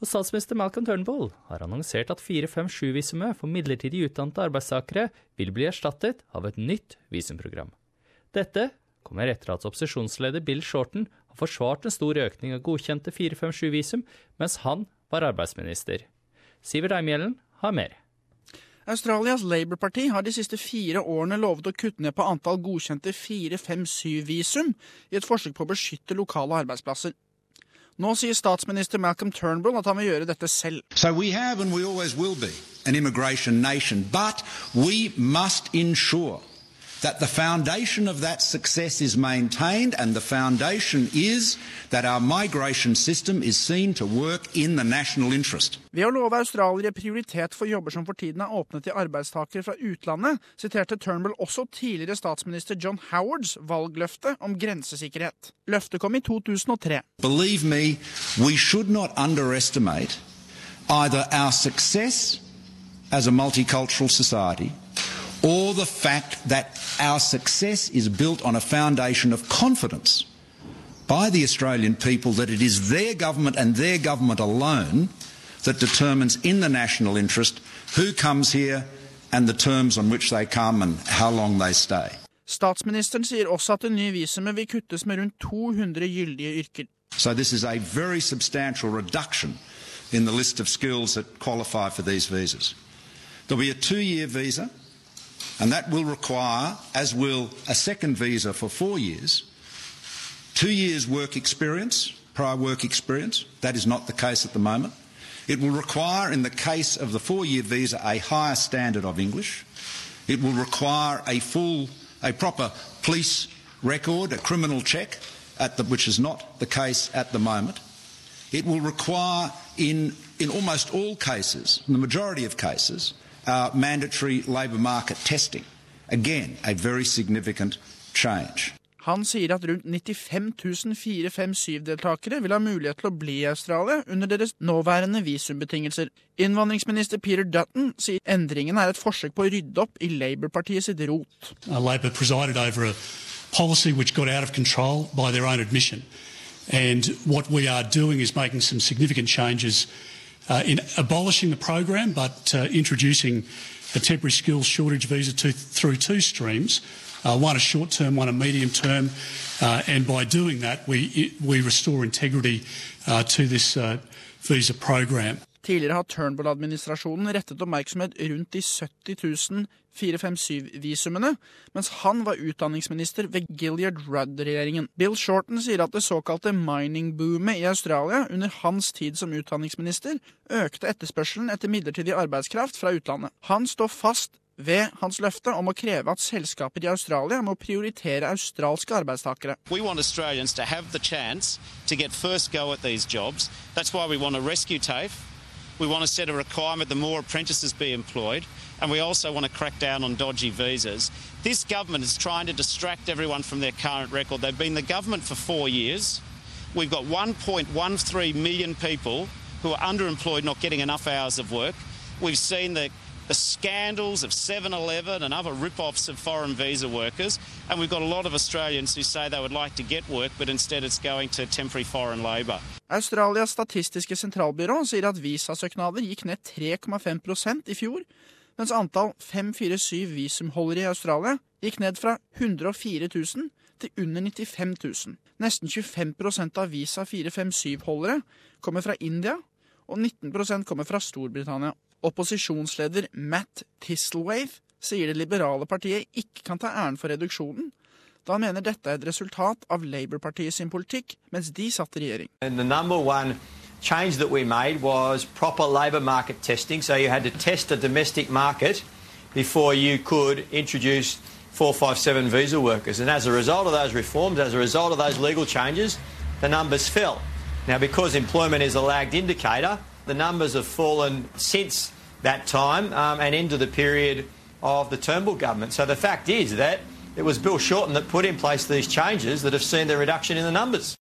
Og statsminister Malcolm Turnbull har annonsert at 457-visumet for midlertidig utdannede arbeidstakere vil bli erstattet av et nytt visumprogram. Dette kommer etter at opposisjonsleder Bill Shorten har forsvart en stor økning av godkjente 457-visum mens han var arbeidsminister. Sivert Eimhjellen har mer. Australias Labour-parti har de siste fire årene lovet å kutte ned på antall godkjente 457-visum i et forsøk på å beskytte lokale arbeidsplasser. Nå sier statsminister Malcolm Turnbull at han vil gjøre dette selv. So we have and we always will be an immigration nation, but we must ensure that the foundation of that success is maintained and the foundation is that our migration system is seen to work in the national interest. Ved å love australiere prioritet for jobber som for tiden er åpnet til arbeidstakere fra utlandet, siterte Turnbull også tidligere statsminister John Howards valgløfte om grensesikkerhet. Løftet kom i 2003. Believe me, we should not underestimate either our success as a multicultural society or the fact that our success is built on a foundation of confidence by the Australian people that it is their government and their government alone that determines in the national interest who comes here and the terms on which they come and how long they stay. Statsministeren sier også at det nye visumet vil kuttes med rundt 200 gyldige yrker. So this is a very substantial reduction in the list of skills that qualify for these visas. There'll be a two-year visa and that will require, as will a second visa for four years, two years' work experience, prior work experience. That is not the case at the moment. It will require, in the case of the four year visa, a higher standard of English. It will require a full, a proper police record, a criminal check, the, which is not the case at the moment. It will require, in, in almost all cases, in the majority of cases, uh, mandatory labour market testing. Again, a very significant change. Han sier at rundt 95 000 457-deltakere vil ha mulighet til å bli i Australia under deres nåværende visumbetingelser. Innvandringsminister Peter Dutton sier endringen er et forsøk på å rydde opp i Labour-partiet sitt rot. Uh, Labour presided over a policy which got out of control by their own admission. And what we are doing is making some significant changes uh, in abolishing the program, but uh, introducing a temporary skills shortage visa to, through two streams. Uh, one a short term, one a medium term, uh, and by doing that, we we restore integrity uh, to this uh, visa program. Tidligere har Turnbull-administrasjonen rettet oppmerksomhet rundt de 70 000 457-visumene, mens han var utdanningsminister ved Gilliard Rudd-regjeringen. Bill Shorten sier at det såkalte mining-boomet i Australia under hans tid som utdanningsminister økte etterspørselen etter midlertidig arbeidskraft fra utlandet. Han står fast ved hans løfte om å kreve at selskaper i Australia må prioritere australske arbeidstakere. We want Australians to have the chance to get first go at these jobs. That's why we want to rescue TAFE. We want to set a requirement that more apprentices be employed, and we also want to crack down on dodgy visas. This government is trying to distract everyone from their current record. They've been the government for four years. We've got 1.13 million people who are underemployed, not getting enough hours of work. We've seen the the scandals of 7 Eleven and other rip offs of foreign visa workers. And we've got a lot of Australians who say they would like to get work, but instead it's going to temporary foreign labour. Australias statistiske sentralbyrå sier at visasøknader gikk ned 3,5% i fjor, mens antall 547 visumholdere i Australia gikk ned fra 104 000 til under 95 000. Nesten 25% av visa 457-holdere kommer fra India, og 19% kommer fra Storbritannia. Opposisjonsleder Matt Tisselwaith sier det liberale partiet ikke kan ta æren for reduksjonen, da han mener dette er et resultat av Labour-partiet sin politikk mens de satt i regjering. change that we made was proper labour market testing. So you had to test a domestic market before you could introduce 457 visa workers. And as a result of those reforms, as a result of those legal changes, the numbers fell. Now, because employment is a lagged indicator, the numbers have fallen since that time um, and into the period of the Turnbull government. So the fact is that it was Bill Shorten that put in place these changes that have seen the reduction in the numbers.